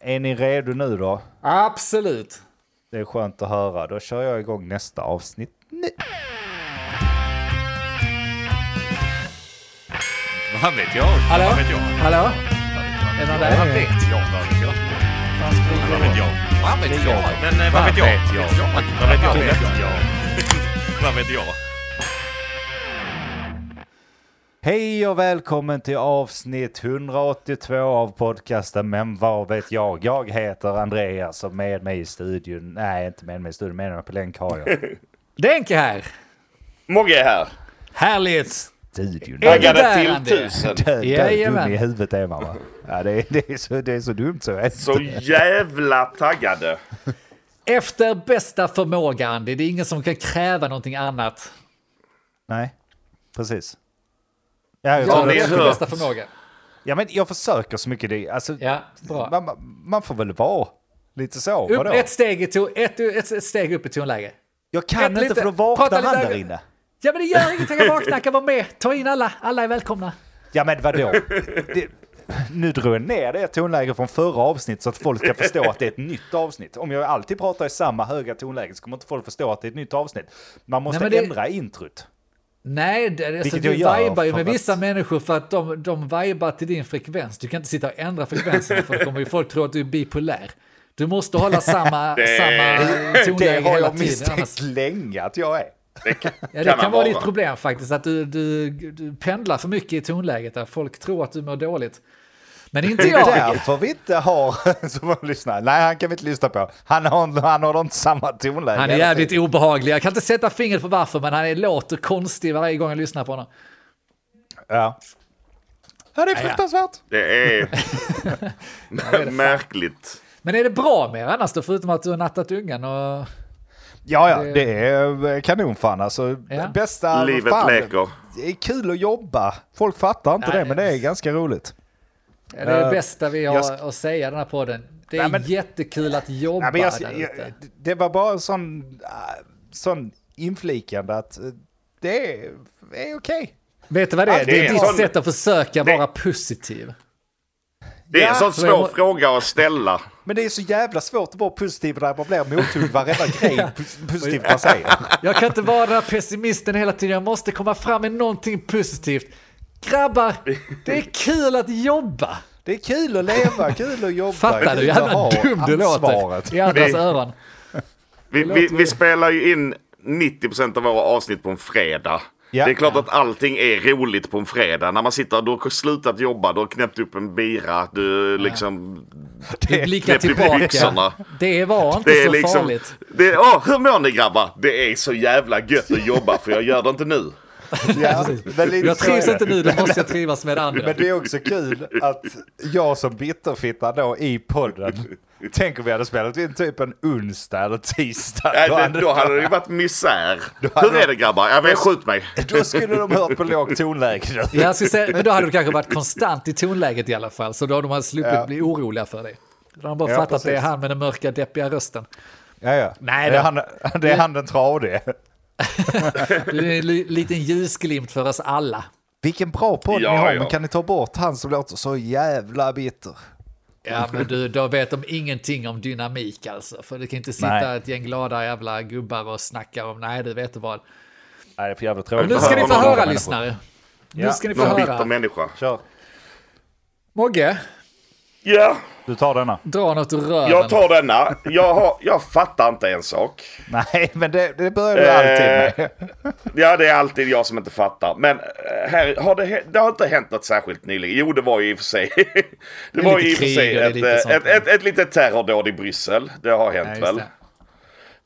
Är ni redo nu då? Absolut. Det är skönt att höra. Då kör jag igång nästa avsnitt nu. Vad vet jag? Hallå? Vad vet jag? Hallå? Är det någon Vad där? vet jag? Vad vet jag? Vad vet jag? Vad vet jag? Men eh, vad vet jag? Vad vet jag? Vad vet jag? Hej och välkommen till avsnitt 182 av podcasten Men vad vet jag? Jag heter Andreas och med mig i studion, nej inte med mig i studion, med mig på länk har jag Denke här. Mogge är här. Härligt. studion. Är där, till tusen. Död, dum i huvudet är man va? Ja, det, är, det, är så, det är så dumt så. vet Så jävla taggade. Efter bästa förmåga, Andy. Det är ingen som kan kräva någonting annat. Nej, precis. Ja, jag, Ja, det är bästa förmåga. ja, men jag försöker så mycket det. Alltså, Ja, bra. man, man får väl vara lite så. Upp vadå? ett steg, i ton, ett, ett, ett steg upp i tonläge. Jag kan ett inte lite- för då vaknar han där inne. Ja, men det gör ingenting. Jag kan vara med. Ta in alla. Alla är välkomna. Ja men vadå? Det, nu drog jag ner det tonläget från förra avsnittet så att folk ska förstå att det är ett nytt avsnitt. Om jag alltid pratar i samma höga tonläge så kommer inte folk förstå att det är ett nytt avsnitt. Man måste Nej, det- ändra introt. Nej, det, alltså, du jag vibar ju med att- vissa människor för att de, de vibar till din frekvens. Du kan inte sitta och ändra frekvensen för då kommer ju folk tro att du är bipolär. Du måste hålla samma, Det- samma Det tonläge har hela jag tiden. misstänkt Annars, länge att jag är. Det kan, ja, det kan kan vara. ditt problem faktiskt, att du, du, du pendlar för mycket i tonläget där folk tror att du mår dåligt. Men inte Det är jag. därför vi inte har så många lyssnare. Nej, han kan vi inte lyssna på. Han har, han har inte samma tonläge. Han är jävligt tiden. obehaglig. Jag kan inte sätta fingret på varför, men han är, låter konstig varje gång jag lyssnar på honom. Ja. Ja, det är fruktansvärt. Det är märkligt. Men är det bra med er annars då, förutom att du har nattat ungen och... Ja, ja, Det- det är kanon fan alltså. Ja. Bästa... Livet fan, leker. Det är kul att jobba. Folk fattar inte Nej, det, men det är ganska roligt. Ja, det är det Eh, bästa vi har jag sk- att säga den här podden. Det är Nej, men- jättekul att jobba Ja, men jag, där jag, ute. det var bara en sån, äh, sån inflikande att eh, det är, är okej. Vet du vad det är? det Det är ditt sån- sätt att försöka det- vara positiv. Det är Ja, en sån svår må- fråga att ställa. Men det är så jävla svårt att vara positiv när man blir mottaglig varenda grej pos- positivt man säger. Jag kan inte vara den här pessimisten hela tiden. Jag måste komma fram med någonting positivt. Grabbar, det är kul att jobba. Det är kul att leva, kul att jobba. Fattar du jävla dum du låter i andras Vi- öron? Vi, vi, vi spelar ju in 90% av våra avsnitt på en fredag. Ja. Det är klart att allting är roligt på en fredag. När man sitter, du har slutat jobba, du har knäppt upp en bira, du liksom... Du blickar knäppt upp tillbaka. byxorna. Det var inte Det är så liksom... farligt. Det åh, hur mår ni grabbar? Det är så jävla gött att jobba för jag gör det inte nu. Ja, men Jag trivs inte nu, då måste jag trivas med andra. Men det är också kul att jag som bitterfitta då i podden, tänk om vi hade spelat in typ en onsdag eller tisdag. Nej, Då hade- då hade det ju varit misär. Hur är det grabbar? Jag vill skjut mig. Då skulle de hört på lågt tonläge. nu. Jag skulle säga, men då hade du kanske varit konstant i tonläget i alla fall, så då hade de sluppit Ja. bli oroliga för dig. Då hade de bara Ja, fattat att det är han med den mörka deppiga rösten. Ja, ja. Nej det är han, det är han den tradige. Du är en li- liten ljusglimt för oss alla. Vilken bra podd Ja, ni har, ja. men kan ni ta bort han som låter så jävla bitter? Ja, men du, då vet de ingenting om dynamik alltså. För det kan inte sitta Nej. ett gäng glada jävla gubbar och snacka om, nej, du vet du vad. Nej, det är för jävla tråkigt. nu ska ni få höra, människor. lyssnare. Nu Ja, ska ni få Någon bitter höra. människa. Kör. Mogge, Ja, Du tar denna. dra något ur röven. jag tar denna. Jag, har, jag fattar inte en sak. Nej, men det, det börjar du Eh, alltid med. Ja, det är alltid jag som inte fattar. Men eh, här har det, det har inte hänt något särskilt nyligen. Jo, det var ju i och för sig... Det, är var ju i och för sig det ett, lite eh, ett, ett, ett litet terrordåd i Bryssel. Det har Ja, hänt just väl. det.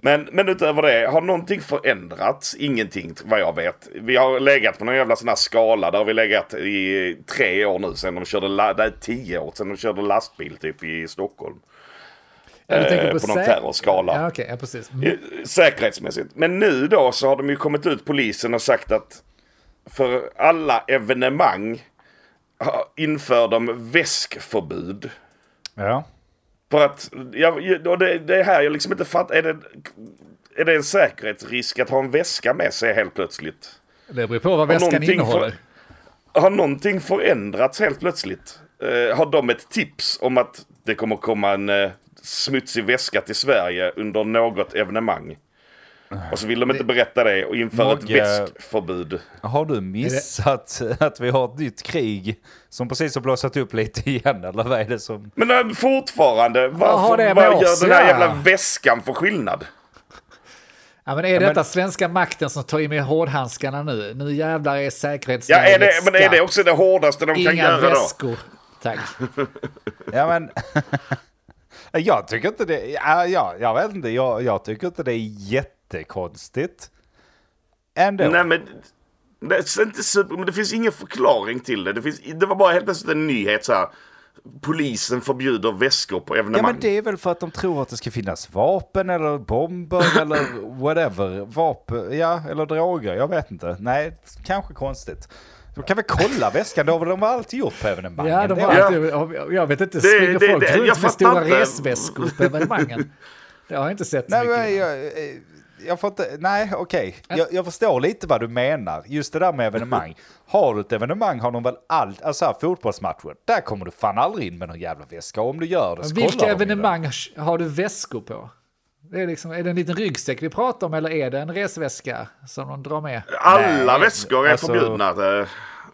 Men, men utöver det, har någonting förändrats? Ingenting vad jag vet. Vi har legat på någon jävla sån här skala. Där har vi legat i tre år nu sen de körde, nej, tio år sen de körde lastbil typ i Stockholm. Ja, du eh, på någon sä- terrorskala. Ja, okej, ja, precis. Mm. Säkerhetsmässigt. Men nu då så har de ju kommit ut polisen och sagt att för alla evenemang inför de väskförbud. Ja. För att, jag, och det, det är här jag liksom inte fattar. Är det, är det en säkerhetsrisk att ha en väska med sig helt plötsligt? Det beror på vad väskan någonting innehåller. Har någonting förändrats helt plötsligt? Eh, har de ett tips om att det kommer komma en eh, smutsig väska till Sverige under något evenemang. Och så vill de inte berätta det och införa ett Mogge- väskförbud. Har du missat att vi har ett nytt krig som precis har blossat upp lite igen? Eller vad är det som... Men äh, fortfarande, varför, det vad oss gör den här göra? jävla väskan för skillnad? Ja, men är men- detta svenska makten som tar i med hårdhandskarna nu? Nu jävlar är Ja, säkerhetsläget är det, men är det också det hårdaste de kan Inga göra då? väskor. Tack. Ja men... jag tycker inte det... Ja, ja, jag vet inte. Jag, jag tycker inte det är jättekonstigt. Ändå. Nej men, det är inte super, men det finns ingen förklaring till det. Det, finns, det var bara helt plötsligt en nyhet så här. Polisen förbjuder väskor på Ja evenemang. men det är väl för att de tror att det ska finnas vapen eller bomber eller whatever. Vapen, ja eller droger, jag vet inte. Nej, kanske konstigt. De kan väl kolla väskan, det har de alltid gjort på evenemangen. Ja, de har alltid, jag vet inte, Det- springer det- folk det- jag runt med stora inte. resväskor på evenemangen? Det har jag inte sett så Nej, mycket. men jag, jag får inte, nej okej. Jag, jag förstår lite vad du menar. Just det där med evenemang. Har du ett evenemang har de väl allt, alltså här, fotbollsmatchen. Där kommer du fan aldrig in med någon jävla väska. Om du gör det så Vilka kollar de evenemang har du väskor på? Det är, liksom, är det en liten ryggsäck vi pratar om eller är det en resväska som de drar med? Alla Nej, väskor är alltså- förbjudna. eh,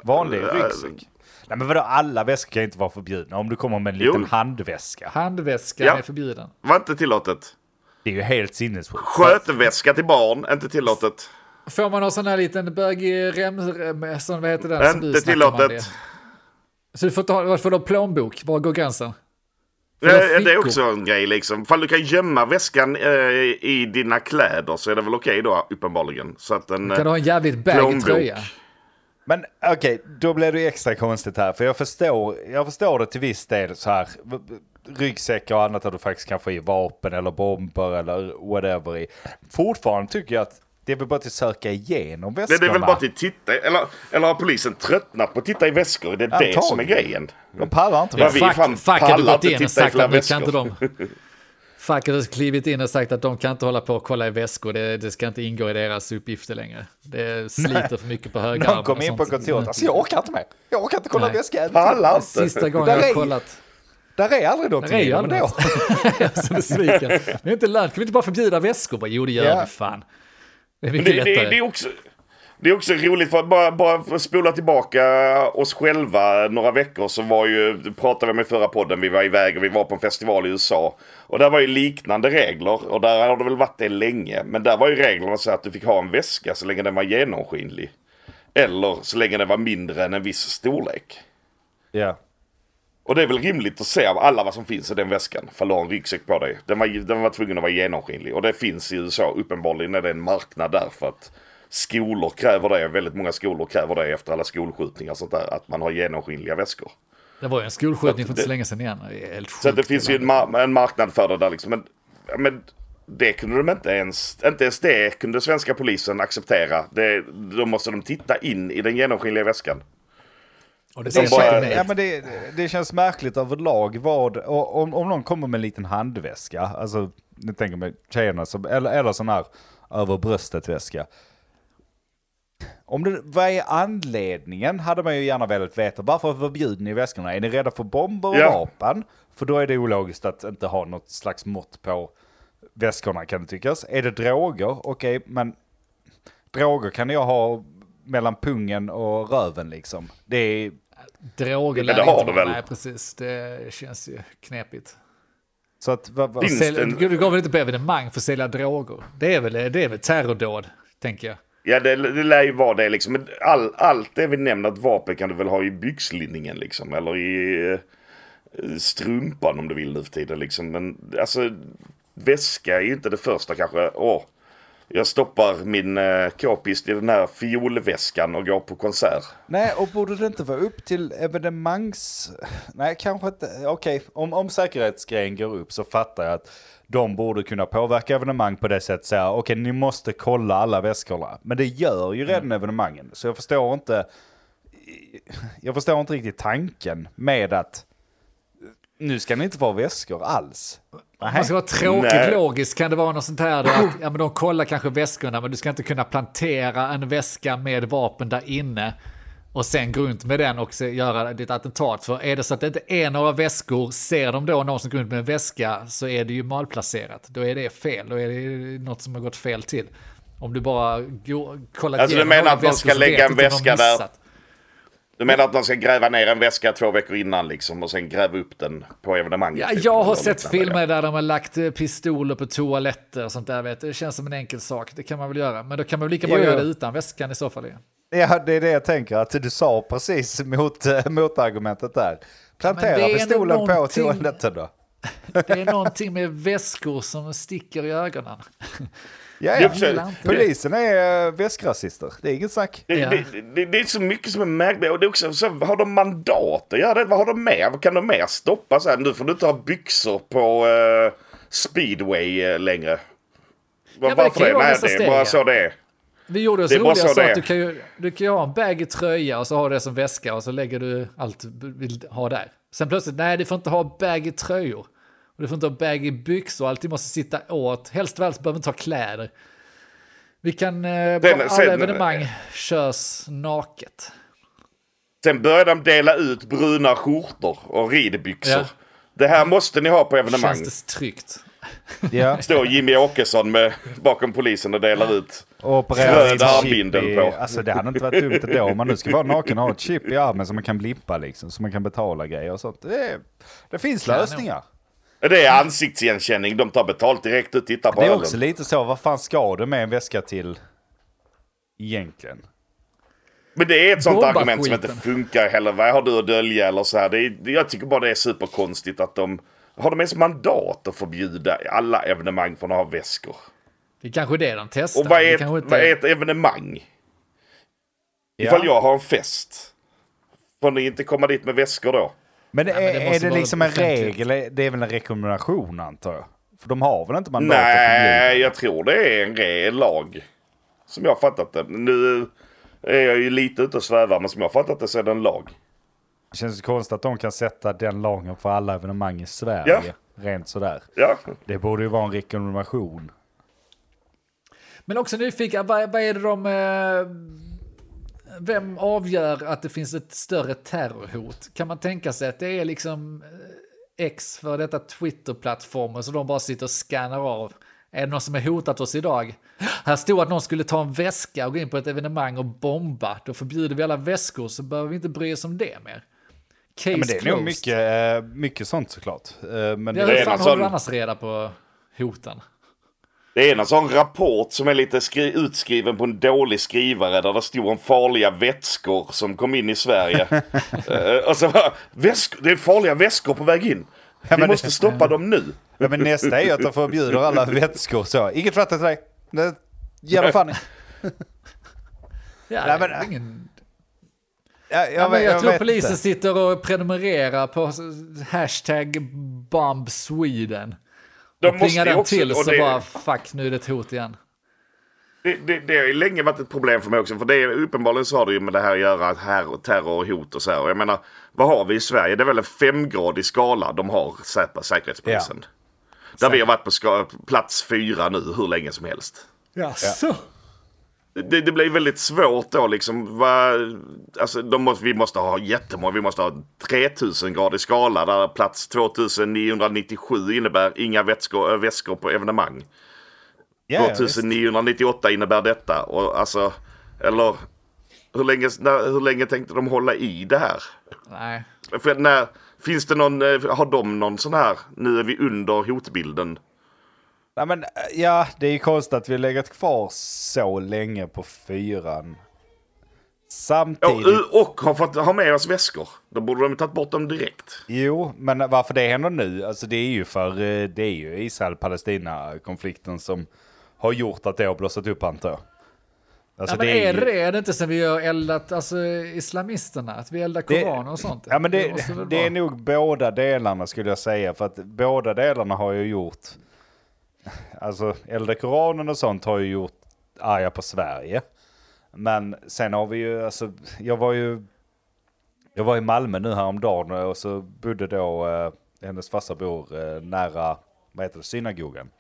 Vanlig Äh, ryggsäck. Nej men vadå, alla väskor kan inte vara förbjudna. Om du kommer med en liten Jo. handväska. Handväskan Ja. är förbjuden. Var inte tillåtet. Det är ju helt sinnessjukt. Skötväska till barn, inte tillåtet. Får man någon sån här liten bögig rem, vad heter den? Inte tillåtet. Så du får, ta, får du ha plånbok? Var går gränsen? Får Eh, ha Det är också en grej liksom. Fall du kan gömma väskan eh, i dina kläder så är det väl okej då uppenbarligen. Så att en Kan du eh, ha en jävligt baggy plånbok. tröja? Men okej, då blir det extra konstigt här. För jag förstår, jag förstår det till viss del så här. Ryggsäckar och annat där du faktiskt kan få i vapen eller bomber eller whatever i. Fortfarande tycker jag att det är väl bara till att söka igenom väskorna. det är väl bara till titta, eller, eller har polisen tröttnat på att titta i väskor? Det är det som är Antagligen. grejen. De pallar inte Ja, vi Fack, fan har pallar gått inte in och titta i sagt flera att nu kan inte väskor. de... Facket har klivit in och sagt att de kan inte hålla på och kolla i väskor. Det, det ska inte ingå i deras uppgifter längre. Det sliter för mycket på höga Någon kom in på kontoret. Alltså jag orkar inte mer. Jag orkar inte kolla Nej. väskan. Pallar inte. Sista gången jag har är- kollat. Där är aldrig någonting Där är i ju ändå. Jag är så besviken. Det är inte lönt. Kan vi inte bara förbjuda väskor? Bara, Jo, det gör Ja. vi fan. Det är mycket det, det, lättare. det, är också, det är också roligt för att bara, bara för att spola tillbaka oss själva några veckor så var ju, det pratade vi om i förra podden, vi var iväg och vi var på en festival i USA. Och där var ju liknande regler och där har det väl varit det länge. Men där var ju reglerna så att du fick ha en väska så länge den var genomskinlig. Eller så länge den var mindre än en viss storlek. Ja. Och det är väl rimligt att se av alla vad som finns i den väskan. För du har en ryggsäck på dig. Den var, den var tvungen att vara genomskinlig. Och det finns i USA. Uppenbarligen är det en marknad där för att skolor kräver det. Väldigt många skolor kräver det efter alla skolskjutningar och sånt där. Att man har genomskinliga väskor. Det var ju en skolskjutning för inte så länge sedan igen. Helt Så det finns ju en, mar- en marknad för det där liksom. Men, men det kunde de inte ens, inte ens det kunde svenska polisen acceptera. Det, då måste de titta in i den genomskinliga väskan. Och det Det, bara- ja, men det, det känns märkligt överlag vad, och om, om någon kommer med en liten handväska, alltså nu tänker mig tjejerna, som, eller, eller sån här över bröstet väska. Om det, vad är anledningen hade man ju gärna velat veta. Varför förbjuder ni väskorna? Är ni rädda för bomber och Ja. vapen? För då är det ologiskt att inte ha något slags mått på väskorna kan det tyckas. Är det droger? Okej, men droger kan jag ha mellan pungen och röven liksom. Det är droger det lär har inte du vara- väl? Nej, precis. Det känns ju knepigt. så att... Vad, vad, Finns Sälj, en- Du går väl inte på evenemang för att sälja droger? Det är väl, det är väl terrordåd, tänker jag. Ja, det, det lär ju vara det liksom. All, allt det vi nämner, ett vapen kan du väl ha i byxlinningen liksom. Eller i eh, strumpan om du vill nu för tiden liksom. Men alltså, väska är ju inte det första kanske. Åh, jag stoppar min eh, k-pist i den här fiolväskan och går på konsert. Nej, och borde det inte vara upp till evenemangs... Nej, kanske inte. Okej, om, om säkerhetsgrejen går upp så fattar jag att de borde kunna påverka evenemang på det sättet. Säga, okej, ni måste kolla alla väskorna. Men det gör ju redan evenemangen. Så jag förstår inte... Jag förstår inte riktigt tanken med att nu ska ni inte ha väskor alls. Om man ska vara tråkigt Nej. logisk kan det vara något sånt här då att ja, men de kollar kanske väskorna men du ska inte kunna plantera en väska med vapen där inne och sen gå runt med den och se, göra ditt attentat. För är det så att det inte är några väskor, ser de då någon som går runt med en väska så är det ju malplacerat. Då är det fel, då är det något som har gått fel till. Om du bara går, kollar Alltså, du menar att man ska lägga en väska där? Du menar att man ska gräva ner en väska två veckor innan liksom och sen gräva upp den på evenemanget? Ja, typ, jag har sett filmer där de har lagt eh, pistoler på toaletter och sånt där. Vet. Det känns som en enkel sak, det kan man väl göra. Men då kan man väl lika bra Jo. göra det utan väskan i så fall. igen. Ja, det är det jag tänker, att du sa precis mot, eh, motargumentet där. men Plantera pistolen på toaletten då. Det är någonting med väskor som sticker i ögonen. Ja, ja. Polisen är äh, väskrasister, det är inget snack. Det, Ja. det, det, det är så mycket som är märkligt. Och det är också så, har de mandat att göra det? Vad har de med? Vad kan de mer stoppa? Så här, nu får du inte ha byxor på eh, speedway eh, längre. Var, det varför det? Nej, det är bara ja. så det är. Vi gjorde oss roliga så så att du kan, ju, du kan ju ha en baggy tröja och så har du det som väska och så lägger du allt du vill ha där. Sen plötsligt, nej du får inte ha baggy tröjor. Och du får inte ha baggy byxor, allting måste sitta åt. Helst av allt behöver inte ha kläder. Vi kan, eh, på alla sen- evenemang körs naket. Sen börjar de dela ut bruna skjortor och ridbyxor. Ja. Det här måste ni ha på evenemang. Känns det tryggt? Ja. Står Jimmy Åkesson med, bakom polisen och delar ut. Och Röd armbindel på. Alltså det hade inte varit dumt ändå om man nu ska vara naken och ha ett chip i armen som man kan blippa liksom, så man kan betala grejer och sånt. Det, det finns lösningar. Det är ansiktsigenkänning. De tar betalt direkt och tittar på Det är ölen. också lite så, vad fan ska du med en väska till egentligen? Men det är ett sånt Bomba argument som inte funkar heller. Vad har du att dölja eller så här? Det är, jag tycker bara det är superkonstigt att de... Har de ens mandat att förbjuda alla evenemang från att ha väskor? Det är kanske det de testar. Och vad Det är, ett, inte- vad är ett evenemang? Ja. Ifall jag har en fest. Får ni inte komma dit med väskor då? Men, Nej, men är, det är det liksom en regel? Det är väl en rekommendation antar jag? För de har väl inte mandat Nej, jag tror det är en re- lag. Som jag har fattat det. Nu är jag ju lite ute och svävar, men som jag har fattat det så är det en lag. Det känns konstigt att de kan sätta den lagen för alla evenemang i Sverige. Ja. Rent sådär. Ja, Det borde ju vara en rekommendation. Men också nyfiken, vad, vad är det de... Eh, vem avgör att det finns ett större terrorhot? Kan man tänka sig att det är liksom eh, X för detta Twitter-plattformar så de bara sitter och scannar av? Är det någon som har hotat oss idag? Här stod att någon skulle ta en väska och gå in på ett evenemang och bomba. Då förbjuder vi alla väskor så behöver vi inte bry oss om det mer. Case Ja, men det är nog mycket, eh, mycket sånt såklart. Eh, Men det, hur fan håller du annars reda på hoten? Det är en sån rapport som är lite skri- utskriven på en dålig skrivare där det stod om farliga vätskor som kom in i Sverige. Eh, och så bara, väskor, det är farliga väskor på väg in. Vi men- måste stoppa dem nu. ja, men nästa är ju att de förbjuder alla vätskor så. Inget vatten till dig. Det ger de fan. Ja, Nej, det är men- ingen... Ja, jag, Ja, men jag, jag tror polisen inte. sitter och prenumererar på hashtag bomb Sweden. De Och plingar måste den också, till och så det, bara fuck nu är det ett hot igen. det, det, det har ju länge varit ett problem för mig också. För det är uppenbarligen så har det ju med det här att göra, här, terror och hot och så här. Och jag menar, vad har vi i Sverige? Det är väl en femgradig skala de har, Säpo, Säkerhetspolisen. Där vi har varit på ska, plats fyra nu hur länge som helst. Ja, så. Det, det blir väldigt svårt då liksom. Va, alltså, måste, vi måste ha jättemånga. Vi måste ha 3000 gradig skala där plats 2997 innebär inga vätskor, äh, väskor på evenemang. Visst. 2998 innebär detta. Och alltså, eller hur länge, när, hur länge tänkte de hålla i det här? Nej. För när, finns det någon, eh, har de någon sån här, nu är vi under hotbilden? Nej, men, eh, ja, det är ju konstigt att vi har legat kvar så länge på fyran. Ja, Samtidigt. och har fått ha med oss väskor. Då borde de tagit bort dem direkt. Jo, men varför det händer nu? Alltså det är ju för eh, det är ju Israel-Palestina-konflikten som har gjort att det har blossat upp antar jag. Alltså, ja, men är ju- det det? Är det inte som vi har eldat alltså, islamisterna? Att vi eldar Det- koraner och sånt? Ja men det, väl det är nog båda delarna skulle jag säga. För att båda delarna har ju gjort... Alltså elda Koranen och sånt har ju gjort arga på Sverige. Men sen har vi ju, alltså jag var ju... Jag var i Malmö nu häromdagen och så bodde då eh, hennes farsa bor eh, nära, vad heter det, synagogan.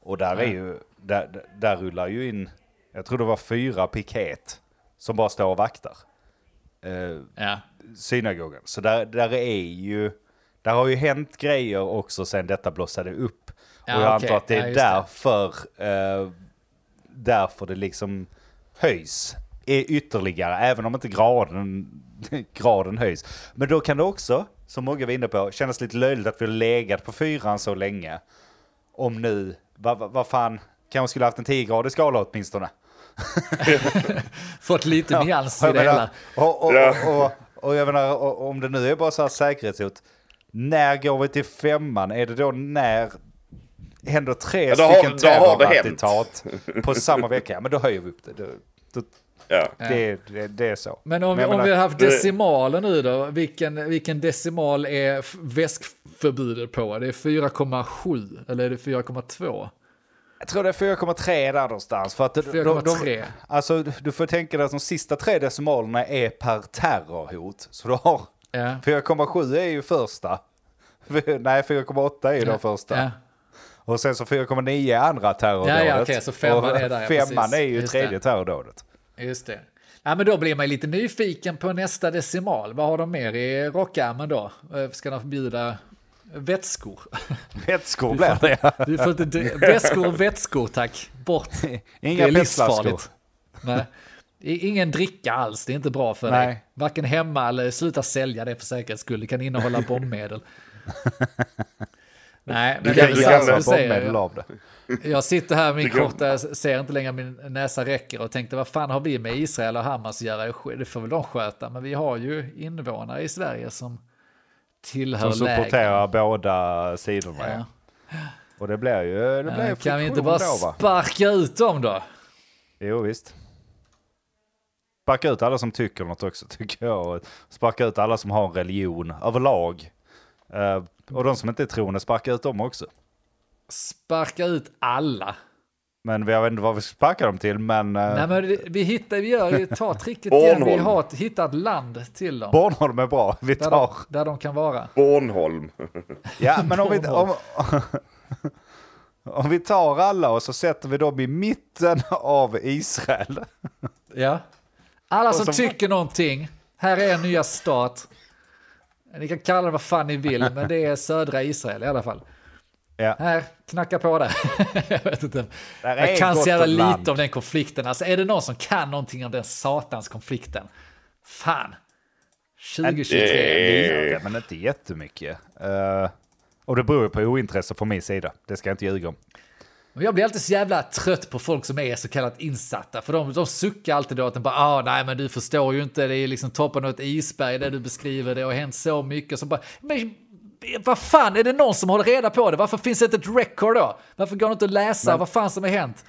Och där är ju, där, där- där rullar ju in, jag tror det var fyra piket som bara står och vaktar. eh, Ja. synagogan. Så där, där är ju, där har ju hänt grejer också sen detta blossade upp. Ja, och jag okej. antar att det Ja, är det. därför, eh, därför det liksom höjs är ytterligare, även om inte graden, graden höjs. Men då kan det också, som många var inne på, kännas lite löjligt att vi har legat på fyran så länge. Om nu, vad va, vad fan, kanske skulle haft en 10-gradig skala åtminstone. Fått lite nyans i det menar, hela. och, och, Ja. och, och, och jag menar, om det nu är bara så här säkerhetshot, när går vi till femman? Är det då när händer tre Ja, då har- stycken terrorattentat på samma vecka? Ja, men då höjer vi upp det. Då, då, Ja. det, det, det är så. Men om, jag om menar, vi har haft decimaler nu då, vilken, vilken decimal är väskförbudet på? Det är 4,7 eller är det 4,2? Jag tror det är 4,3 där någonstans. För att de- de- de- 4,3. Alltså du får tänka dig att de sista tre decimalerna är per terrorhot. Så du har Ja. 4,7 är ju första. Nej, 4,8 är ju då första. Ja. Och sen så 4,9 är andra terrordådet. Ja, ja, okej, så femman och är där, ja, Femman precis. är ju Just tredje det. terrordådet. Just det. Ja, men då blir man ju lite nyfiken på nästa decimal. Vad har de mer i rockärmen då? Eh, Ska de förbjuda vätskor? Vätskor blir det. Du får inte väskor och vätskor, tack. Bort. Inga det är livsfarligt. Nej. Ingen dricka alls, det är inte bra för Nej. dig. Varken hemma eller sluta sälja det för säkerhets skull. Det kan innehålla bombmedel. Nej, men Du det kan- är du sant kan som du säger. av det. Jag sitter här med min kan- korta, jag ser inte längre min näsa räcker och tänkte vad fan har vi med Israel och Hamas att göra? Det får väl de sköta, men vi har ju invånare i Sverige som tillhör Som supporterar båda sidorna. Ja. Och det blir ju det blir Ja, Kan vi inte bara då va? sparka ut dem då? Jo visst. Sparka ut alla som tycker något också tycker jag. Och Sparka ut alla som har en religion överlag. Eh, och de som inte är troende, sparka ut dem också. Sparka ut alla. Men jag vet inte vad vi ska sparka dem till, men... Uh, Nej men vi hittar, vi gör ju, ta tricket igen, vi har ett- hittat land till dem. Bornholm är bra, vi Där tar... de, där de kan vara. Bornholm. Ja, men om vi, om, om vi tar alla och så sätter vi dem i mitten av Israel. Ja. Alla som som- tycker någonting, här är en nya stat. Ni kan kalla det vad fan ni vill, men det är södra Israel i alla fall. Ja. Här, knacka på där. jag vet inte. Där är Jag kan så jävla land. lite om den konflikten. Alltså är det någon som kan någonting om den satans konflikten? Fan. 2023. Eh. Lite, men inte jättemycket. Uh, och det beror ju på ointresse från min sida. Det ska jag inte ljuga om. Men jag blir alltid så jävla trött på folk som är så kallat insatta. För de, de suckar alltid då att de bara, ah, nej men du förstår ju inte, det är liksom toppen av ett isberg där du beskriver, det har hänt så mycket. Så bara, men vad fan, är det någon som håller reda på det? Varför finns det inte ett record då? Varför går det inte att läsa vad fan som har hänt?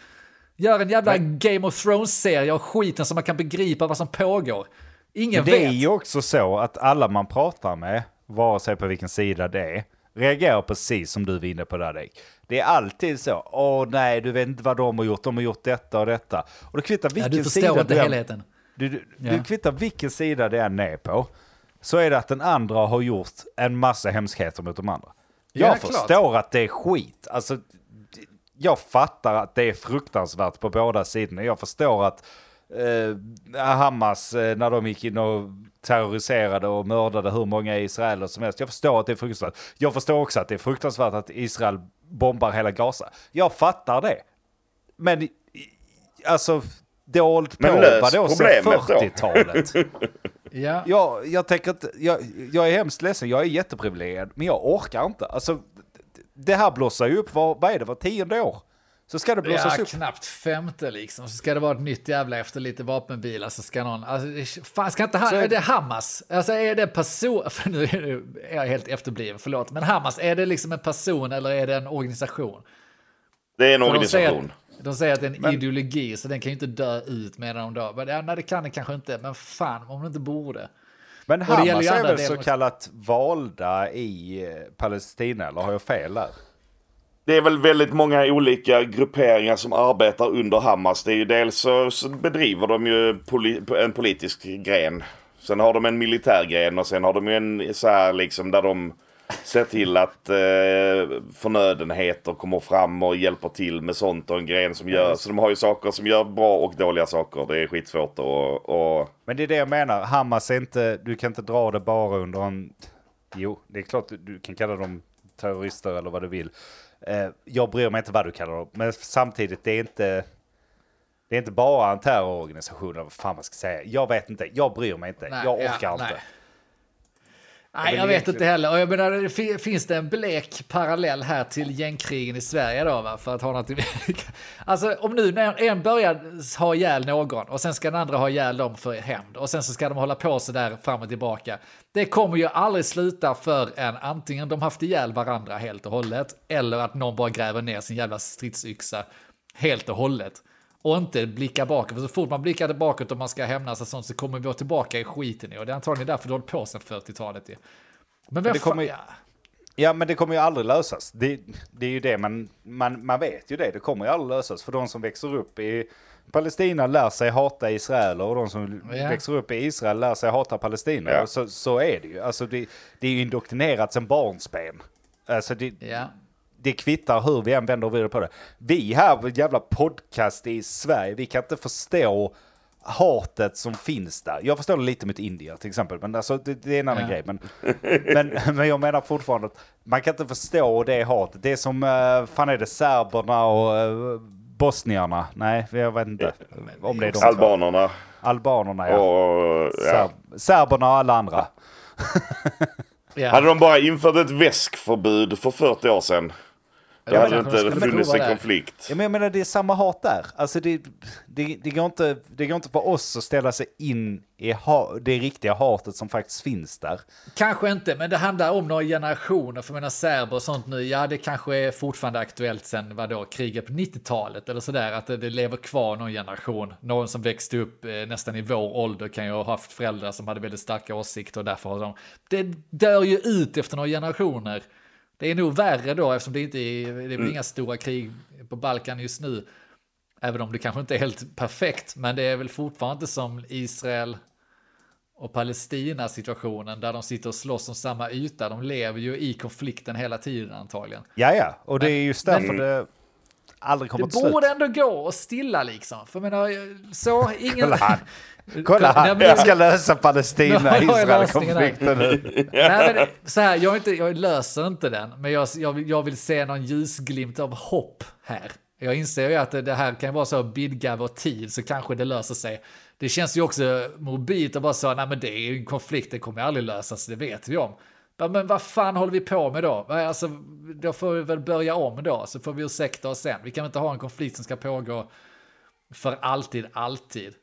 Gör en jävla Game of Thrones-serie av skiten så man kan begripa vad som pågår. Ingen Men det är vet. ju också så att alla man pratar med, vare sig på vilken sida det är, reagerar precis som du var inne på där Dick. Det är alltid så, åh nej, du vet inte vad de har gjort, de har gjort detta och detta. Och det kvittar Ja, vilken du förstår sida inte du helheten. Du, du, Ja. du kvittar vilken sida det än är på, så är det att den andra har gjort en massa hemskheter mot de andra. Jag Ja, klart. förstår att det är skit. Alltså, jag fattar att det är fruktansvärt på båda sidorna. Jag förstår att eh, Hamas, eh, när de gick in och terroriserade och mördade hur många israeler som helst. Jag förstår att det är fruktansvärt. Jag förstår också att det är fruktansvärt att Israel bombar hela Gaza. Jag fattar det. Men alltså, dold på Men lös vadå, sen problemet då. 40-talet? Ja. Jag, jag tänker inte, jag, jag är hemskt ledsen, jag är jätteprivilegierad, men jag orkar inte. Alltså, det här blossar ju upp, var, vad är det, var tionde år? Så ska det blossas Ja, upp. knappt femte liksom. Så ska det vara ett nytt jävla efter lite vapenbilar så ska någon... Alltså, fan, ska inte ha, Så- är det Hamas? Alltså är det person... För nu är jag helt efterbliven, förlåt. Men Hamas, är det liksom en person eller är det en organisation? Det är en För de säger, organisation. att, de säger att det är en Men- ideologi, så den kan ju inte dö ut medan de dör. Men, ja, nej, det kan den kanske inte, men fan om den inte borde. Men Hamas ju är väl så kallat valda i eh, Palestina, eller har jag fel där? Det är väl väldigt många olika grupperingar som arbetar under Hamas. Det är ju dels så, så bedriver de ju poli, en politisk gren. Sen har de en militär gren och sen har de ju en så här liksom där de se till att eh, förnödenheter kommer fram och hjälper till med sånt och en gren som gör. Så de har ju saker som gör bra och dåliga saker. Det är skitsvårt att... Och... Men det är det jag menar. Hamas är inte, du kan inte dra det bara under en... Jo, det är klart du kan kalla dem terrorister eller vad du vill. Eh, jag bryr mig inte vad du kallar dem. Men samtidigt, det är inte... Det är inte bara en terrororganisation, eller vad fan man ska säga. Jag vet inte, jag bryr mig inte. Nej, jag orkar ja, inte. nej. Nej, jag vet inte heller. Och jag menar, finns det en blek parallell här till gängkrigen i Sverige då? Va? För att ha något... alltså om nu när en börjar ha ihjäl någon och sen ska den andra ha ihjäl dem för hämnd och sen så ska de hålla på så där fram och tillbaka. Det kommer ju aldrig sluta förrän antingen de haft ihjäl varandra helt och hållet eller att någon bara gräver ner sin jävla stridsyxa helt och hållet. Och inte blicka bakåt. För så fort man blickar bakåt och man ska hämnas och sånt så kommer vi tillbaka i skiten. Och det är antagligen därför det hållit på sedan 40-talet. ju. Men vem det fan... kommer Ja. Ja, men det kommer ju aldrig lösas. Det, det är ju det, man, man, man vet ju det. Det kommer ju aldrig lösas. För de som växer upp i Palestina lär sig hata Israel och de som Ja. växer upp i Israel lär sig hata Palestina. Och Så, så är det ju. Alltså det, det är ju indoktrinerat sen barnsben. Alltså det, Ja. Det kvittar hur vi än vänder och vrider på det. Vi här jävla podcast i Sverige, vi kan inte förstå hatet som finns där. Jag förstår det lite mot Indien till exempel, men alltså, det, det är en annan Ja. grej. Men, men, men jag menar fortfarande att man kan inte förstå det hatet. Det är som, uh, fan är det, serberna och uh, bosnierna? Nej, jag vet inte om det är de två. Albanerna Albanerna, ja. och... Ja. Serb- serberna och alla andra. Ja. Hade de bara infört ett väskförbud för 40 år sedan. Då hade det inte funnits en konflikt. Ja, men jag menar det är samma hat där. Alltså det, det, det, går inte, det går inte för oss att ställa sig in i ha, det riktiga hatet som faktiskt finns där. Kanske inte, men det handlar om några generationer. För menar serber och sånt nu, ja det kanske är fortfarande aktuellt sen vadå, kriget på 90-talet eller sådär. Att det, det lever kvar någon generation. Någon som växte upp eh, nästan i vår ålder kan ju ha haft föräldrar som hade väldigt starka åsikter och därför har de... Det dör ju ut efter några generationer. Det är nog värre då eftersom det inte är, det är väl inga stora krig på Balkan just nu. Även om det kanske inte är helt perfekt, men det är väl fortfarande inte som Israel och Palestina-situationen där de sitter och slåss om samma yta. De lever ju i konflikten hela tiden antagligen. Ja, ja, och det är just därför men- det aldrig kommer Det till slut. borde ändå gå att stilla liksom. För jag menar, så ingen... Kolla här. Jag ska lösa. Palestina-Israel-konflikten nu. Nej, men så här, jag, inte, jag löser inte den, men jag, jag, vill, jag vill se någon ljusglimt av hopp här. Jag inser ju att det, här kan vara så bidga vår tid så kanske det löser sig. Det känns ju också mobilt att bara säga, nej men det är ju en konflikt, det kommer aldrig lösas, det vet vi om. Men vad fan håller vi på med då? Alltså, då får vi väl börja om då, så får vi ursäkta oss sen. Vi kan inte ha en konflikt som ska pågå för alltid, alltid.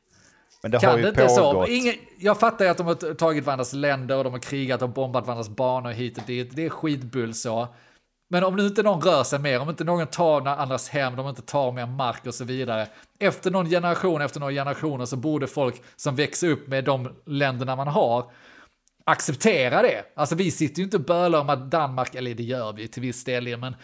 Men det har Kan ju det inte så? pågått. Ingen, jag fattar ju att de har tagit varandras länder och de har krigat och bombat varandras banor hit och dit. Det är skitbull så. Men om nu inte någon rör sig mer, om inte någon tar andras hem, de inte tar mer mark och så vidare. Efter någon generation, efter några generationer så borde folk som växer upp med de länderna man har acceptera det. Alltså vi sitter ju inte och bölar om att Danmark, eller det gör vi till viss del, men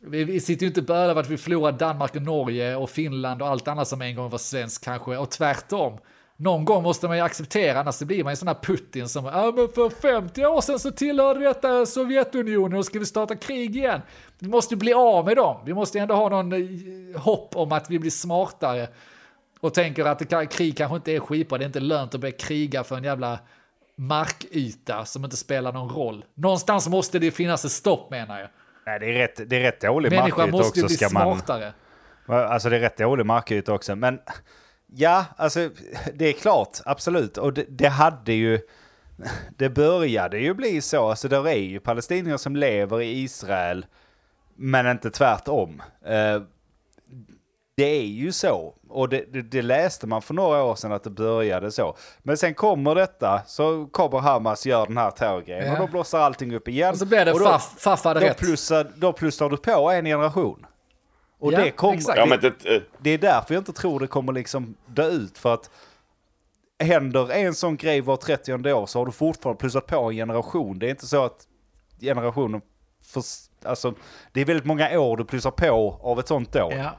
vi, vi sitter ju inte och bölar om att vi förlorar Danmark och Norge och Finland och allt annat som en gång var svenskt kanske, och tvärtom. Någon gång måste man ju acceptera, annars blir man ju sån här Putin som ja men för 50 år sedan så tillhörde detta Sovjetunionen och ska vi starta krig igen. Vi måste bli av med dem. Vi måste ändå ha någon eh, hopp om att vi blir smartare och tänker att kan, krig kanske inte är skitbra, det är inte lönt att börja kriga för en jävla markyta som inte spelar någon roll. Någonstans måste det finnas ett stopp menar jag. Nej, det är rätt, det är rätt dålig Människan markyta måste ju också bli ska man... smartare. Alltså det är rätt dålig markyta också. Men ja, alltså det är klart, absolut. Och det, det hade ju... Det började ju bli så. Alltså det är ju palestinier som lever i Israel, men inte tvärtom. Eh, det är ju så. Och det, det, det läste man för några år sedan att det började så. Men sen kommer detta, så kommer Hamas gör den här terrorgrejen Ja. och då blossar allting upp igen. Och så blir det Och då- faff, Faff hade då rätt. plussar, då plussar du på en generation. Och Ja, det kommer... exakt. Ja men det, Det är därför jag inte tror det kommer liksom dö ut. För att händer en sån grej var 30 år så har du fortfarande plussat på en generation. Det är inte så att generationen... För, alltså, det är väldigt många år du plussar på av ett sånt år. Ja.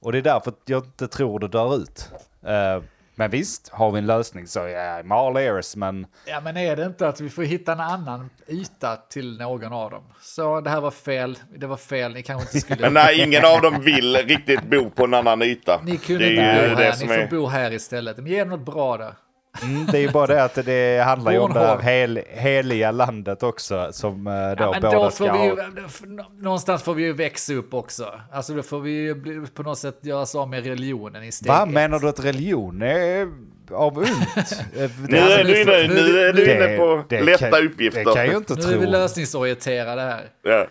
Och det är därför att jag inte tror det dör ut. Eh, Men visst, har vi en lösning så ja, I'm all ears, men Ja, men är det inte att vi får hitta en annan yta till någon av dem? Så det här var fel, det var fel, ni kanske inte skulle... Men nej, ingen av dem vill riktigt bo på en annan yta. Ni kunde det inte bo här, ni får är... bo här istället. Men ge något bra där. Mm, det är ju bara det att det handlar ju om det här hel, heliga landet också som eh, då Ja, men båda då ska får vi ha. ju, någonstans får vi ju växa upp också. Alltså då får vi ju på något sätt göra oss av med religionen i steg Vad menar du att religion är av ont? Eh, Nu det- är du nu- inne, nu- nu är du det- inne på det lätta kan- uppgifter. Det kan jag ju inte Nu tro. är vi lösningsorienterade här. Ja.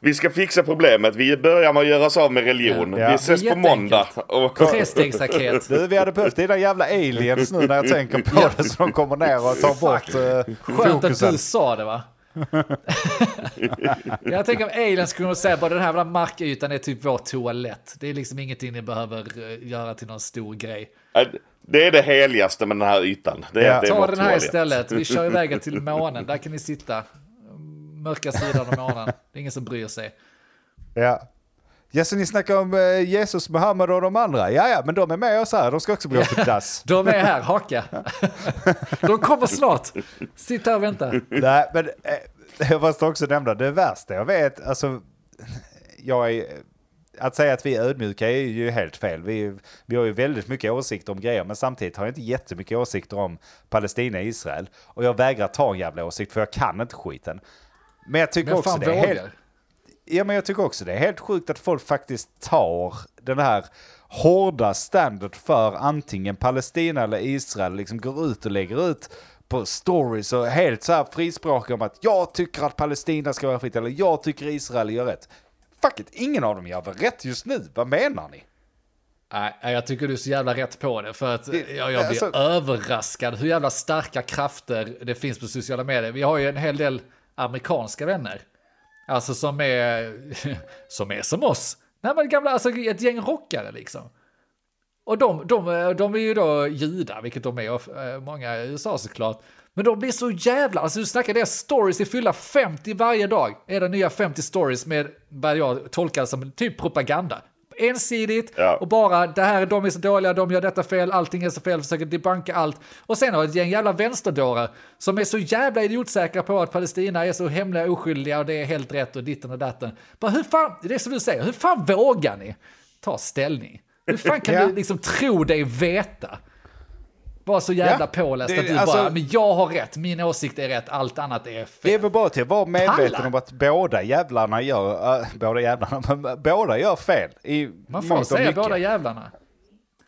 Vi ska fixa problemet. Vi börjar med att göra oss av med religion. Ja. Vi ses på måndag. Och, Trestegsraket. Du, vi hade behövt dina jävla aliens nu när jag tänker på det så de kommer ner och tar bort uh, Skönt att fokusen. du sa det va? jag tänker om aliens skulle säga bara den här markytan är typ vår toalett. Det är liksom ingenting ni behöver eh, göra till någon stor grej. det är det heligaste med den här ytan. Det är, Ja. det är Ta den här toalett. istället. Vi kör iväg er till månen. Där kan ni sitta. Mörka sidan av månen. Det är ingen som bryr sig. Ja. Ja, så ni snackar om eh, Jesus, Muhammed och de andra? Ja, ja, men de är med oss här. De ska också gå till dass. De är här, haka. De kommer snart. Sitt här och vänta. Nej, men eh, jag måste också nämna det värsta jag vet. Alltså, jag är, att säga att vi är ödmjuka är ju helt fel. Vi, vi har ju väldigt mycket åsikter om grejer, men samtidigt har jag inte jättemycket åsikter om Palestina och Israel. Och jag vägrar ta en jävla åsikt för jag kan inte skiten. Men jag tycker Men också det är helt... Ja, men jag tycker också det är helt sjukt att folk faktiskt tar den här hårda standard för antingen Palestina eller Israel, liksom går ut och lägger ut på stories och helt så här frispråkiga om att jag tycker att Palestina ska vara fritt eller jag tycker Israel gör rätt. Fuck it, ingen av dem gör väl rätt just nu, vad menar ni? Nej, jag tycker du är så jävla rätt på det. För att jag, jag blir alltså- överraskad hur jävla starka krafter det finns på sociala medier. Vi har ju en hel del amerikanska vänner. Alltså som är som, är som oss. Nej men gamla, alltså ett gäng rockare liksom. Och de, de, de är ju då judar, vilket de är, eh, många i USA såklart. Men de blir så jävla, alltså du snackar det stories i fylla 50 varje dag. Är det nya 50 stories med vad jag tolkar som typ propaganda. Ensidigt Ja. och bara det här, de är så dåliga, de gör detta fel, allting är så fel, försöker debunka allt. Och sen har ett gäng jävla vänsterdårar som är så jävla idiotsäkra på att Palestina är så hemliga oskyldiga och det är helt rätt och ditten och datten. Bara hur fan, det är som du säger, hur fan vågar ni ta ställning? Hur fan kan Ja. du liksom tro dig veta? Var så jävla Ja, påläst det- att du alltså- bara, men jag har rätt, min åsikt är rätt, allt annat är Det är fel. väl bara till att vara medveten Palla. om att båda jävlarna gör, äh, båda jävlarna, men båda gör fel. I Man får säga mycket. båda jävlarna.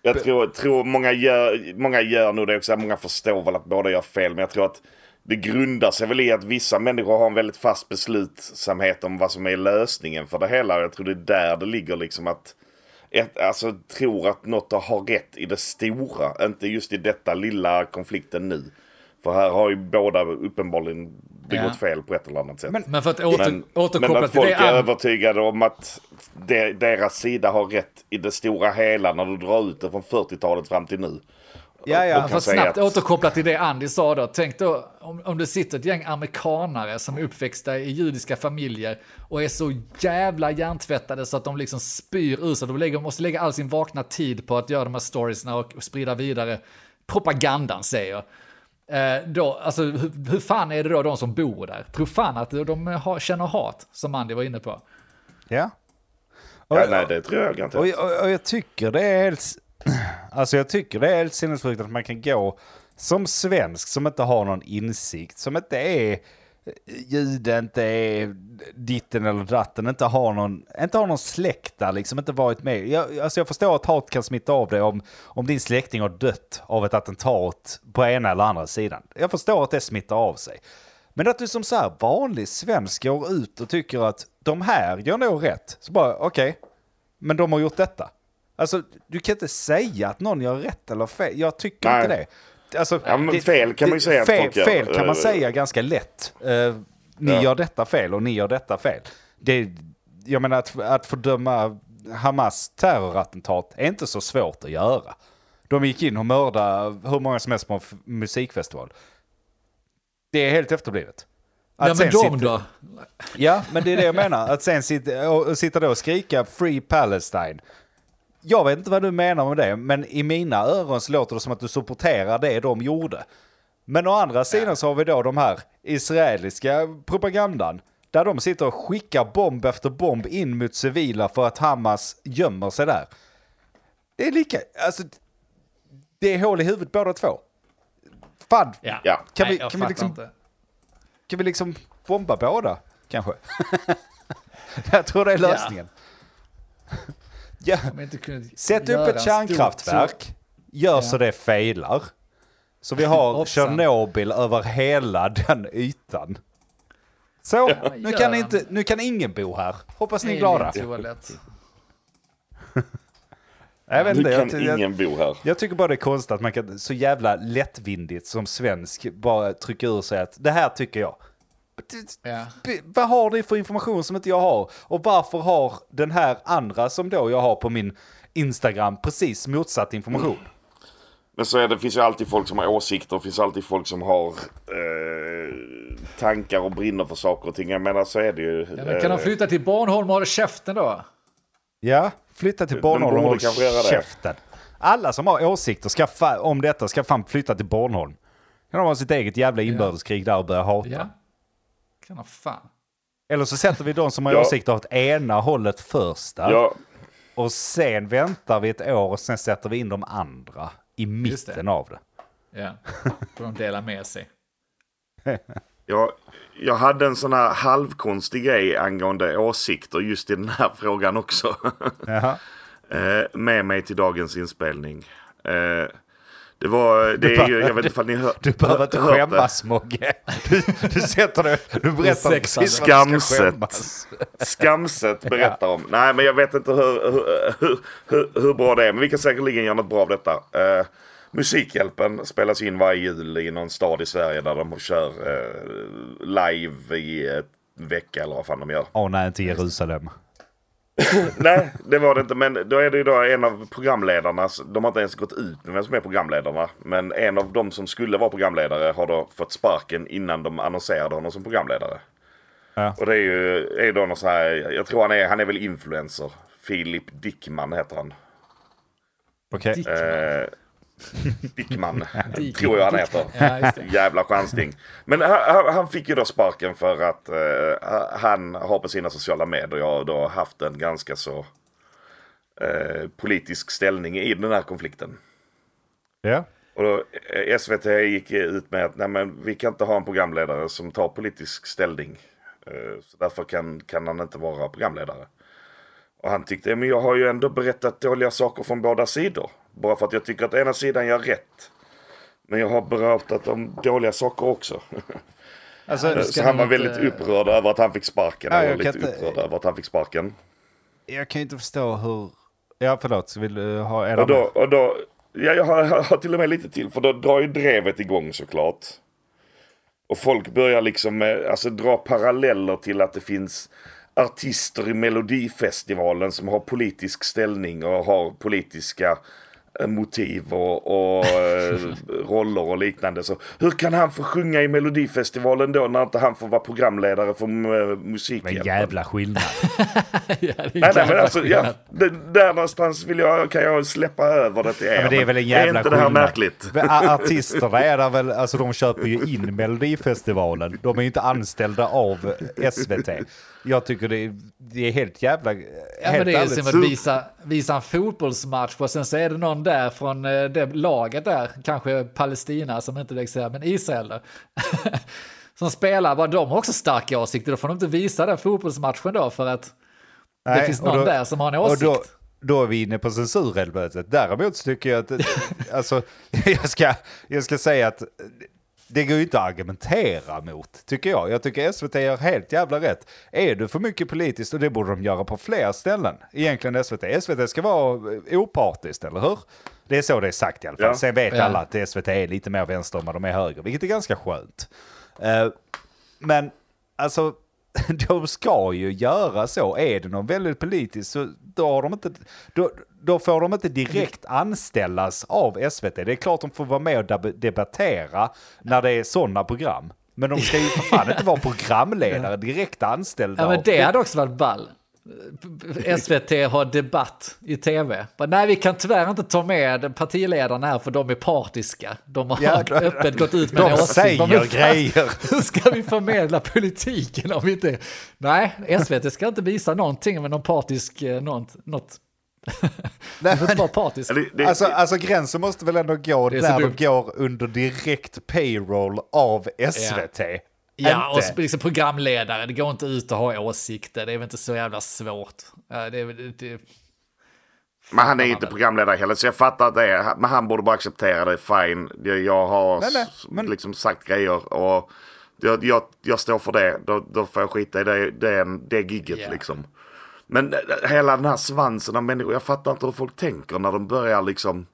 Jag tror, tror många, gör, många gör nog det också. Många förstår väl att båda gör fel. Men jag tror att det grundar sig väl i att vissa människor har en väldigt fast beslutsamhet om vad som är lösningen för det hela. Jag tror det är där det ligger liksom att ett, alltså tror att något har rätt i det stora. Inte just i detta lilla konflikten nu. För här har ju båda uppenbarligen begått Ja. fel på ett eller annat sätt. Men- Men för att åter, Men, men återkoppla att till folk är övertygade om att de, deras sida har rätt i det stora hela när du drar ut det från 40-talet fram till nu. Ja, ja. För att snabbt att- återkoppla till det Andy sa då. Tänk då om, om det sitter ett gäng amerikanare som är uppväxta i judiska familjer och är så jävla hjärntvättade så att de liksom spyr ur sig. De lägger, måste lägga all sin vakna tid på att göra de här storiesna och sprida vidare propagandan säger jag. Eh, då, alltså, hur, hur fan är det då de som bor där? Tror fan att de har, känner hat, som Andy var inne på. Ja. Ja, Och- nej, det tror jag inte. Och, och, och jag tycker det är helt... Alltså jag tycker det är helt sinnessjukt att man kan gå som svensk som inte har någon insikt, som inte är eh, jude, inte är ditten eller datten, inte har någon, inte har någon släkt där, liksom inte varit med. Jag, alltså jag förstår att hat kan smitta av dig om, om din släkting har dött av ett attentat på ena eller andra sidan. Jag förstår att det smittar av sig. Men att du som så här vanlig svensk går ut och tycker att de här gör nog rätt. Så bara, okej, men de har gjort detta. Alltså, du kan inte säga att någon gör rätt eller fel. Jag tycker Nej. inte det. Alltså, Ja, men fel kan man ju säga fel, gör. fel kan man Eh, säga ganska lätt. Eh, ni Ja. gör detta fel och ni gör detta fel. Det, jag menar att, att fördöma Hamas terrorattentat är inte så svårt att göra. De gick in och mördade hur många som helst på en musikfestival. Det är helt efterblivet. Att Ja men de sitta- då? Ja, men det är det jag menar. Att sen sitta och, och sitta då och skrika Free Palestine. Jag vet inte vad du menar med det, men i mina öron så låter det som att du supporterar det de gjorde. Men å andra sidan så har vi då de här israeliska propagandan. Där de sitter och skickar bomb efter bomb in mot civila för att Hamas gömmer sig där. Det är lika, alltså, det är hål i huvudet båda två. Fan, Ja. Kan Nej, vi- kan vi liksom- inte. kan vi liksom bomba båda kanske? Jag tror det är lösningen. Ja. Kunde Sätt upp ett kärnkraftverk, gör Ja. så det failar. Så vi har. Tjernobyl över hela den ytan. Så, nu gör kan, inte, nu kan ingen bo här. Hoppas ni är glada. Jag, vet Nu inte, kan jag, ingen bo här. jag tycker bara det är konstigt att man kan så jävla lättvindigt som svensk bara trycka ur sig att det här tycker jag. Ja. B- Vad har ni för information som inte jag har? Och varför har den här andra som då jag har på min Instagram precis motsatt information? Men så är det, finns ju alltid folk som har åsikter, det finns alltid folk som har eh, tankar och brinner för saker och ting. Jag menar så är det ju. Ja, men kan de eh, flytta till Bornholm och ha käften då? Ja, flytta till Bornholm och borde håll kanske göra det. käften. Alla som har åsikter ska fa- om detta ska fan flytta till Bornholm. Kan de ha sitt eget jävla inbördeskrig där och börja hata. Ja. Kan de fan. Eller så sätter vi de som har Ja. åsikter åt ena hållet första. Ja, Och sen väntar vi ett år och sen sätter vi in de andra i Just det. mitten av det. Ja. Får de dela med sig. jag, jag hade en sån här halvkonstig grej angående åsikter just i den här frågan också. Jaha. eh, med mig till dagens inspelning. Det var, det är ju, jag vet inte ifall ni hör, Du behöver inte skämmas Mogge. Du, du sätter det, du berättar precis vad du ska Skamset. skämmas. Skamset berättar om. Nej, men jag vet inte hur, hur, hur, hur, bra det är. Men vi kan säkerligen göra något bra av detta. Eh, Musikhjälpen spelas in varje jul i någon stad i Sverige där de kör eh, live i en vecka eller vad fan de gör. Åh nej, inte Jerusalem. Nej, det var det inte. Men då är det ju då en av programledarna. De har inte ens gått ut med vem som är programledarna. Men en av de som skulle vara programledare har då fått sparken innan de annonserade honom som programledare. Ja. Och det är ju är då någon så här, jag tror han är, han är väl influencer. Filip Dickman heter han. Okej. Dick. Eh, Dickman, Dick. tror jag han heter. Ja, just det. Jävla chansning. Men han, han- fick ju då sparken för att eh, han har på sina sociala medier då haft en ganska så eh, politisk ställning i den här konflikten. Ja. Och då, eh, SVT gick ut med att nej, men vi kan inte ha en programledare som tar politisk ställning. Eh, så därför kan, kan han inte vara programledare. Och han tyckte, men jag har ju ändå berättat dåliga saker från båda sidor. Bara för att jag tycker att ena sidan gör rätt. Men jag har berättat om dåliga saker också. Alltså, du så han var inte- väldigt upprörd över att han fick sparken. Ja, Ja, jag lite kan inte- upprörd över att han fick sparken. jag kan inte förstå hur... Ja, förlåt. Vill du ha... Och då, och då ja, jag har, jag har till och med lite till, för då drar ju drevet igång såklart. Och folk börjar liksom eh, alltså, dra paralleller till att det finns artister i Melodifestivalen som har politisk ställning och har politiska eh, motiv och, och eh, roller och liknande. Så hur kan han få sjunga i Melodifestivalen då när inte han får vara programledare för eh, Men Musikhjälpen? jävla skillnad. ja, det är Nej, nej, men jävla alltså, ja, skillnad. det, där någonstans vill jag, kan jag släppa över det till er. Ja, men det är väl en jävla Är inte det här märkligt? Men Artisterna är där väl, alltså de köper ju in Melodifestivalen. De är ju inte anställda av SVT. Jag tycker det är, det är helt jävla... Ja, helt men det är som att visa, visa en fotbollsmatch och sen så är det någon där från eh, det laget där, kanske Palestina som inte här, men Israel som spelar, bara de har också starka åsikter, då får de inte visa den fotbollsmatchen då för att det Nej, finns och någon då- där som har en åsikt. då, då är vi inne på censurhelvetet. Däremot så tycker jag att, alltså, jag ska, jag ska säga att det går ju inte att argumentera mot, tycker jag. Jag tycker SVT gör helt jävla rätt. Är du för mycket politiskt, och det borde de göra på fler ställen, egentligen SVT. SVT ska vara opartiskt, eller hur? Det är så det är sagt i alla fall. Ja. Sen vet Ja. alla att SVT är lite mer vänster än vad de är höger, vilket är ganska skönt. Eh, men alltså, de ska ju göra så. Är det någon väldigt politisk så då, har de inte, då, då får de inte direkt anställas av SVT. Det är klart de får vara med och deb- debattera när det är sådana program. Men de ska ju för fan inte vara programledare direkt anställda Ja, men det hade också varit ball. SVT har debatt i tv. Bara, Nej, vi kan tyvärr inte ta med partiledarna här för de är partiska. De har Ja, öppet gått ut med en De åsikt. säger De fan- grejer. Hur ska vi förmedla politiken om vi inte... Nej, SVT ska inte visa någonting med någon partisk... eh, Något. något. Det får inte vara partisk. Det, Alltså, alltså gränsen måste väl ändå gå Det är så när dumt. de går under direkt payroll av SVT. Ja, och Inte. så liksom programledare, det går inte ut att ha åsikter, det är väl inte så jävla svårt. Ja, det det, men han är inte programledare heller, så jag fattar att det. Men han borde bara acceptera det, fine. Jag- Jag har Nej, nej, men- liksom sagt grejer och jag, jag, jag står för det. Då, då får jag skita i det, det, det gigget Ja. liksom. Men eh, hela den här svansen av människor, jag fattar inte hur folk tänker när de börjar liksom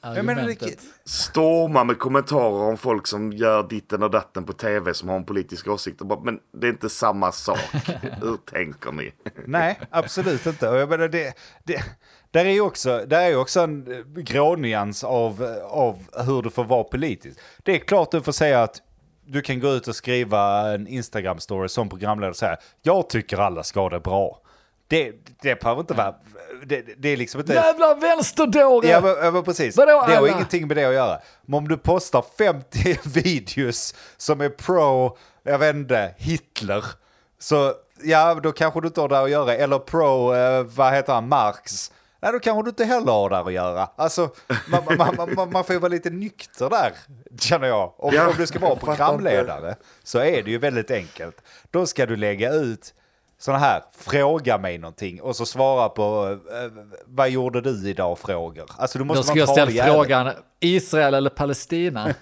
argumentet. storma med kommentarer om folk som gör ditten och datten på tv som har en politisk åsikt. Och bara, Men det är inte samma sak. Hur tänker ni? Nej, absolut inte. Och jag menar, det, det, där är ju också, där är ju också en eh, grånyans av, eh, av hur du får vara politisk. Det är klart du får säga att du kan gå ut och skriva en Instagram-story som programledare och säga jag tycker alla ska ha det bra. Det, det behöver inte vara, det, det är liksom inte... Jävla vänsterdåre! Ja, men, ja, men precis. Vadå det har ingenting med det att göra. Men om du postar 50 videos som är pro, jag vet inte, Hitler, så ja, då kanske du inte har där att göra. Eller pro, eh, vad heter han, Marx. Nej, då kanske du inte heller har där att göra. Alltså, man, man, man, man, får ju vara lite nykter där, känner jag. Om, Ja, om du ska vara programledare så är det ju väldigt enkelt. Då ska du lägga ut sådana här, fråga mig någonting och så svara på eh, vad gjorde du idag frågor. Alltså du måste Då vara jag ställa frågan, Israel eller Palestina?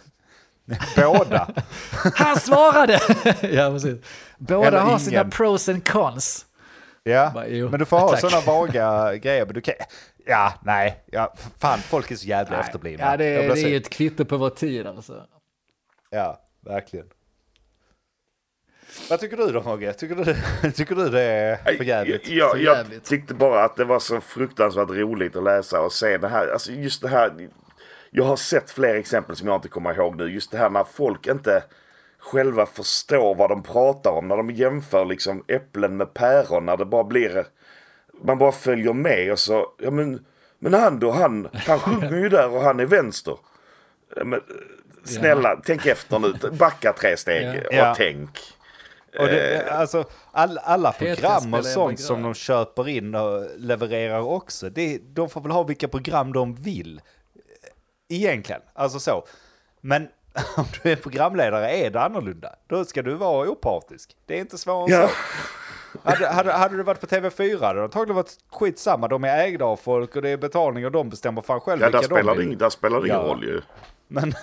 Båda. Han svarade! ja, precis. Båda Eller har sina ingen. pros and cons. Ja, Bara, men du får ha sådana vaga grejer. Men du kan... Ja, nej, ja, fan folk är så jävla efterblivna. Ja, det, det är ju ett kvitto på vår tid alltså. Ja, verkligen. Vad tycker du då Mogge? Tycker du, tycker du det är för jävligt? Jag, jag jävligt. tyckte bara att det var så fruktansvärt roligt att läsa och se det här. Alltså just det här. Jag har sett fler exempel som jag inte kommer ihåg nu. Just det här när folk inte själva förstår vad de pratar om. När de jämför liksom äpplen med päron. När det bara blir... Man bara följer med och så... Ja men, men han då, han, han sjunger ju där och han är vänster. Ja, Men, snälla, tänk efter nu. Backa tre steg och Ja. tänk. Och det, alltså, all, alla program och sånt som de köper in och levererar också, det, de får väl ha vilka program de vill. Egentligen, alltså så. Men om du är programledare är det annorlunda. Då ska du vara opartisk. Det är inte svårare än Ja. så. Hade, hade, hade du varit på TV4 hade det antagligen varit skitsamma. De är ägda av folk och det är betalning och de bestämmer fan själv Ja, där vilka de spelar, det, vill. ing- där spelar det ingen Ja. roll ju. Men,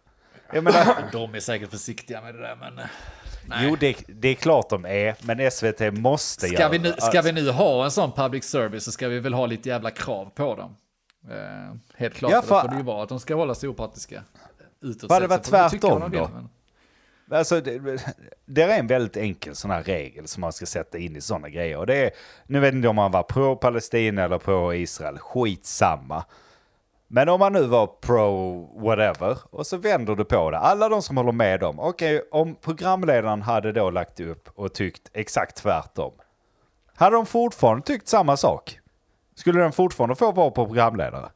jag menar, De är säkert försiktiga med det där, men... eh, jo det, det är klart de är, men SVT måste Ska göra vi, nu, det. ska vi nu ha en sån public service så ska vi väl ha lite jävla krav på dem. Eh, helt klart, Ja, för- får det ju vara att de ska hålla sig opartiska. Utåt Var det var tvärtom vill, då? men- Alltså, det, det är en väldigt enkel sån här regel som man ska sätta in i sådana grejer. Och det är, nu vet inte om man var pro Palestina eller pro Israel, skitsamma. Men om man nu var pro whatever och så vänder du på det. Alla de som håller med dem. Okej, om programledaren hade då lagt upp och tyckt exakt tvärtom. Hade de fortfarande tyckt samma sak? Skulle den fortfarande få vara på programledare?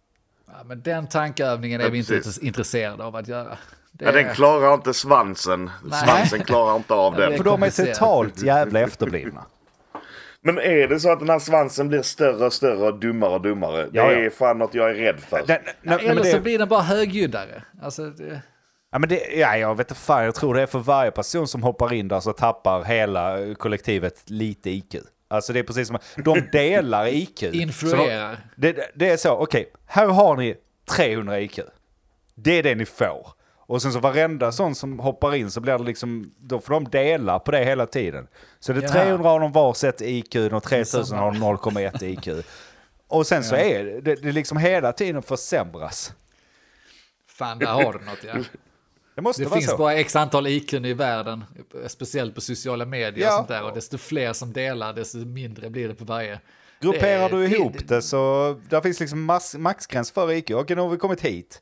Ja, men den tankeövningen är Ja, vi inte precis. intresserade av att göra. Det Ja, den klarar inte svansen. Nej. Svansen klarar inte av den. För de är totalt jävla efterblivna. Men är det så att den här svansen blir större och större och dummare och dummare? Det Ja, ja. är fan något jag är rädd för. Nej, nej, Eller det- så blir den bara högljuddare. Alltså, det, Ja, men det, ja, jag vet inte fan, jag tror det är för varje person som hoppar in där så tappar hela kollektivet lite IQ. Alltså det är precis som, de delar IQ. Influerar. de, det, det är så, okej, här har ni 300 IQ. Det är det ni får. Och sen så varenda sån som hoppar in så blir det liksom, då får de dela på det hela tiden. Så det är Ja. 300 har de varsitt IQ och 3000 samma. har de 0,1 IQ. Och sen så är det, det, det liksom hela tiden försämras. Fan, där har du något ja. Det måste Det vara finns så. bara x antal IQ i världen, speciellt på sociala medier och Ja. sånt där. Och desto fler som delar, desto mindre blir det på varje. Grupperar Det- du det- ihop det så där finns liksom max, maxgräns för IQ. Okej, nu har vi kommit hit.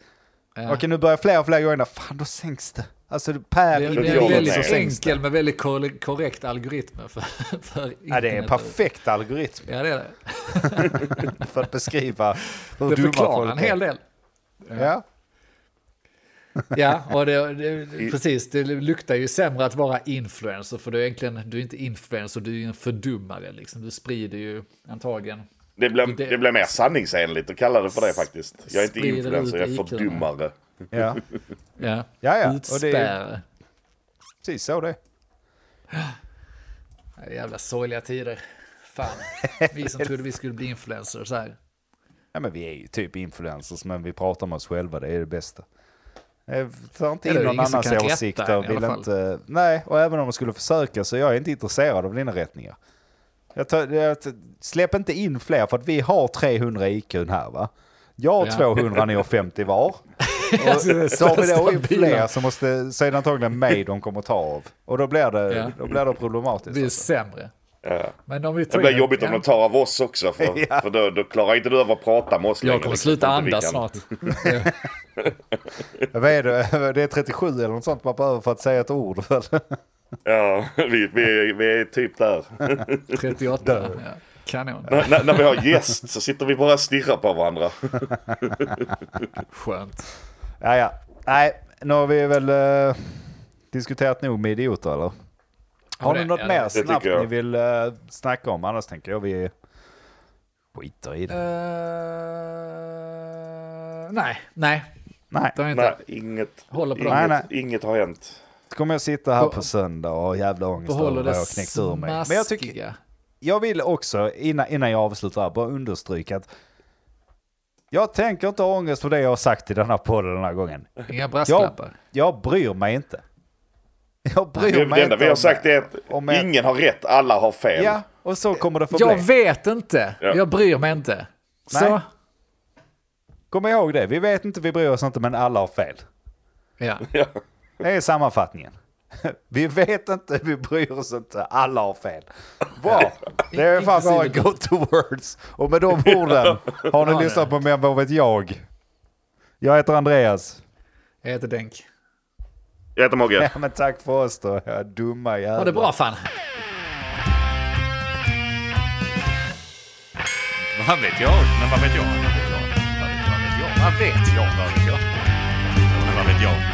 Ja. Okej, nu börjar fler och fler gå in där. Fan, då sänks det. Alltså per Det är, det är en väldigt enkel men väldigt kor- korrekt algoritm för, för Ja, det är en perfekt algoritm Ja, det är det. för att beskriva hur Det dumma förklarar folk en är. hel del. Ja. Ja, och det, det, precis. Det luktar ju sämre att vara influencer, för du är egentligen du är inte influencer, du är en fördummare. Liksom. Du sprider ju antagligen. Det blir, Det- det blir mer sanningsenligt att kalla det för det faktiskt. Jag är inte influencer, jag är fördummare. Ja. Ja, Ja, ja. Och det är Utspärrare. precis så det är. Jävla sorgliga tider. Fan, vi som trodde vi skulle bli influencers här. Ja, men vi är ju typ influencers, men vi pratar om oss själva, det är det bästa. Jag tar inte in någon annans åsikter. Vill inte, nej, och även om de skulle försöka så jag är inte intresserad av dina rättningar. Jag tar, jag, släpp inte in fler för att vi har 300 IQ här va. Jag har Ja. 200, ni har 50 var. Och Alltså, det är tar vi då in fler så måste, så är det antagligen mig de kommer ta av. Och då blir det, Ja. då blir det Det problematiskt. blir Alltså. sämre. Ja. Men om vi Det blir in- jobbigt om ja. de tar av oss också för, Ja. för då, då klarar inte du av att prata med oss längre, Jag kommer liksom, sluta andas snart. Vad är det? Det är 37 eller något sånt man behöver för att säga ett ord. Ja, vi, vi, är- vi är typ där. 38. Ja. Kanon. när, när- när vi har gäst så sitter vi bara och stirrar på varandra. Skönt. Ja, ja. Nej, nu har vi väl eh, diskuterat nog med idioter eller? Har ni något ja, mer snabbt ni vill uh, snacka om? Annars tänker jag vi skiter i det. Uh, nej, nej. Nej, Det har inte. Nej, inget, inget, inget har hänt. Så kommer jag sitta här Be- på söndag och ha jävla ångest över vad jag knäckt ur mig. Men jag, tycker, jag vill också, innan, innan jag avslutar, bara understryka att jag tänker inte ha ångest för det jag har sagt i den här podden den här gången. Inga brasklappar. Jag bryr mig inte. Jag bryr Det, mig det enda inte vi har om- sagt är att jag- ingen har rätt, alla har fel. Ja, och så kommer det Jag förbli. vet inte. Ja. Jag bryr mig inte. Så. Nej. Kom ihåg det, vi vet inte, vi bryr oss inte, men alla har fel. Ja. Det är sammanfattningen. Vi vet inte, vi bryr oss inte, alla har fel. Bra, det är fan våra go-to words. Och med de orden har ni Ja, lyssnat på mer vad vet jag. Jag heter Andreas. Jag heter Denk. Jag heter Mogge. Ja, men tack för oss då, ja, dumma jävlar. Ha det bra fan. Vad vet jag? Men vad vet jag? Vad vet jag? Vad vet jag? Vad vet jag? Vad vet jag? Vad vet jag?